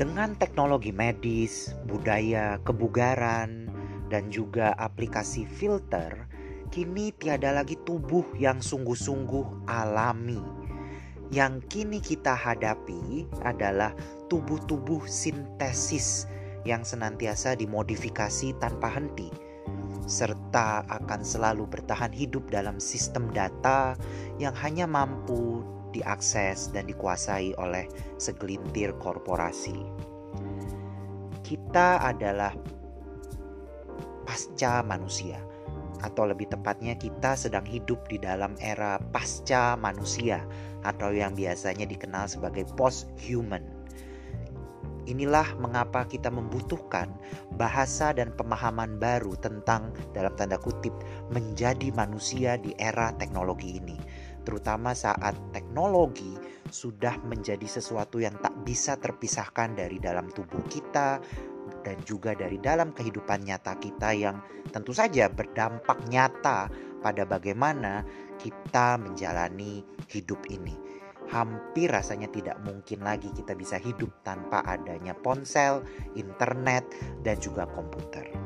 Dengan teknologi medis, budaya, kebugaran, dan juga aplikasi filter, kini tiada lagi tubuh yang sungguh-sungguh alami. Yang kini kita hadapi adalah tubuh-tubuh sintesis yang senantiasa dimodifikasi tanpa henti, serta akan selalu bertahan hidup dalam sistem data yang hanya mampu diakses dan dikuasai oleh segelintir korporasi. Kita adalah pasca manusia, atau lebih tepatnya, kita sedang hidup di dalam era pasca manusia, atau yang biasanya dikenal sebagai post-human. Inilah mengapa kita membutuhkan bahasa dan pemahaman baru tentang, dalam tanda kutip, menjadi manusia di era teknologi ini terutama saat teknologi sudah menjadi sesuatu yang tak bisa terpisahkan dari dalam tubuh kita dan juga dari dalam kehidupan nyata kita yang tentu saja berdampak nyata pada bagaimana kita menjalani hidup ini. Hampir rasanya tidak mungkin lagi kita bisa hidup tanpa adanya ponsel, internet, dan juga komputer.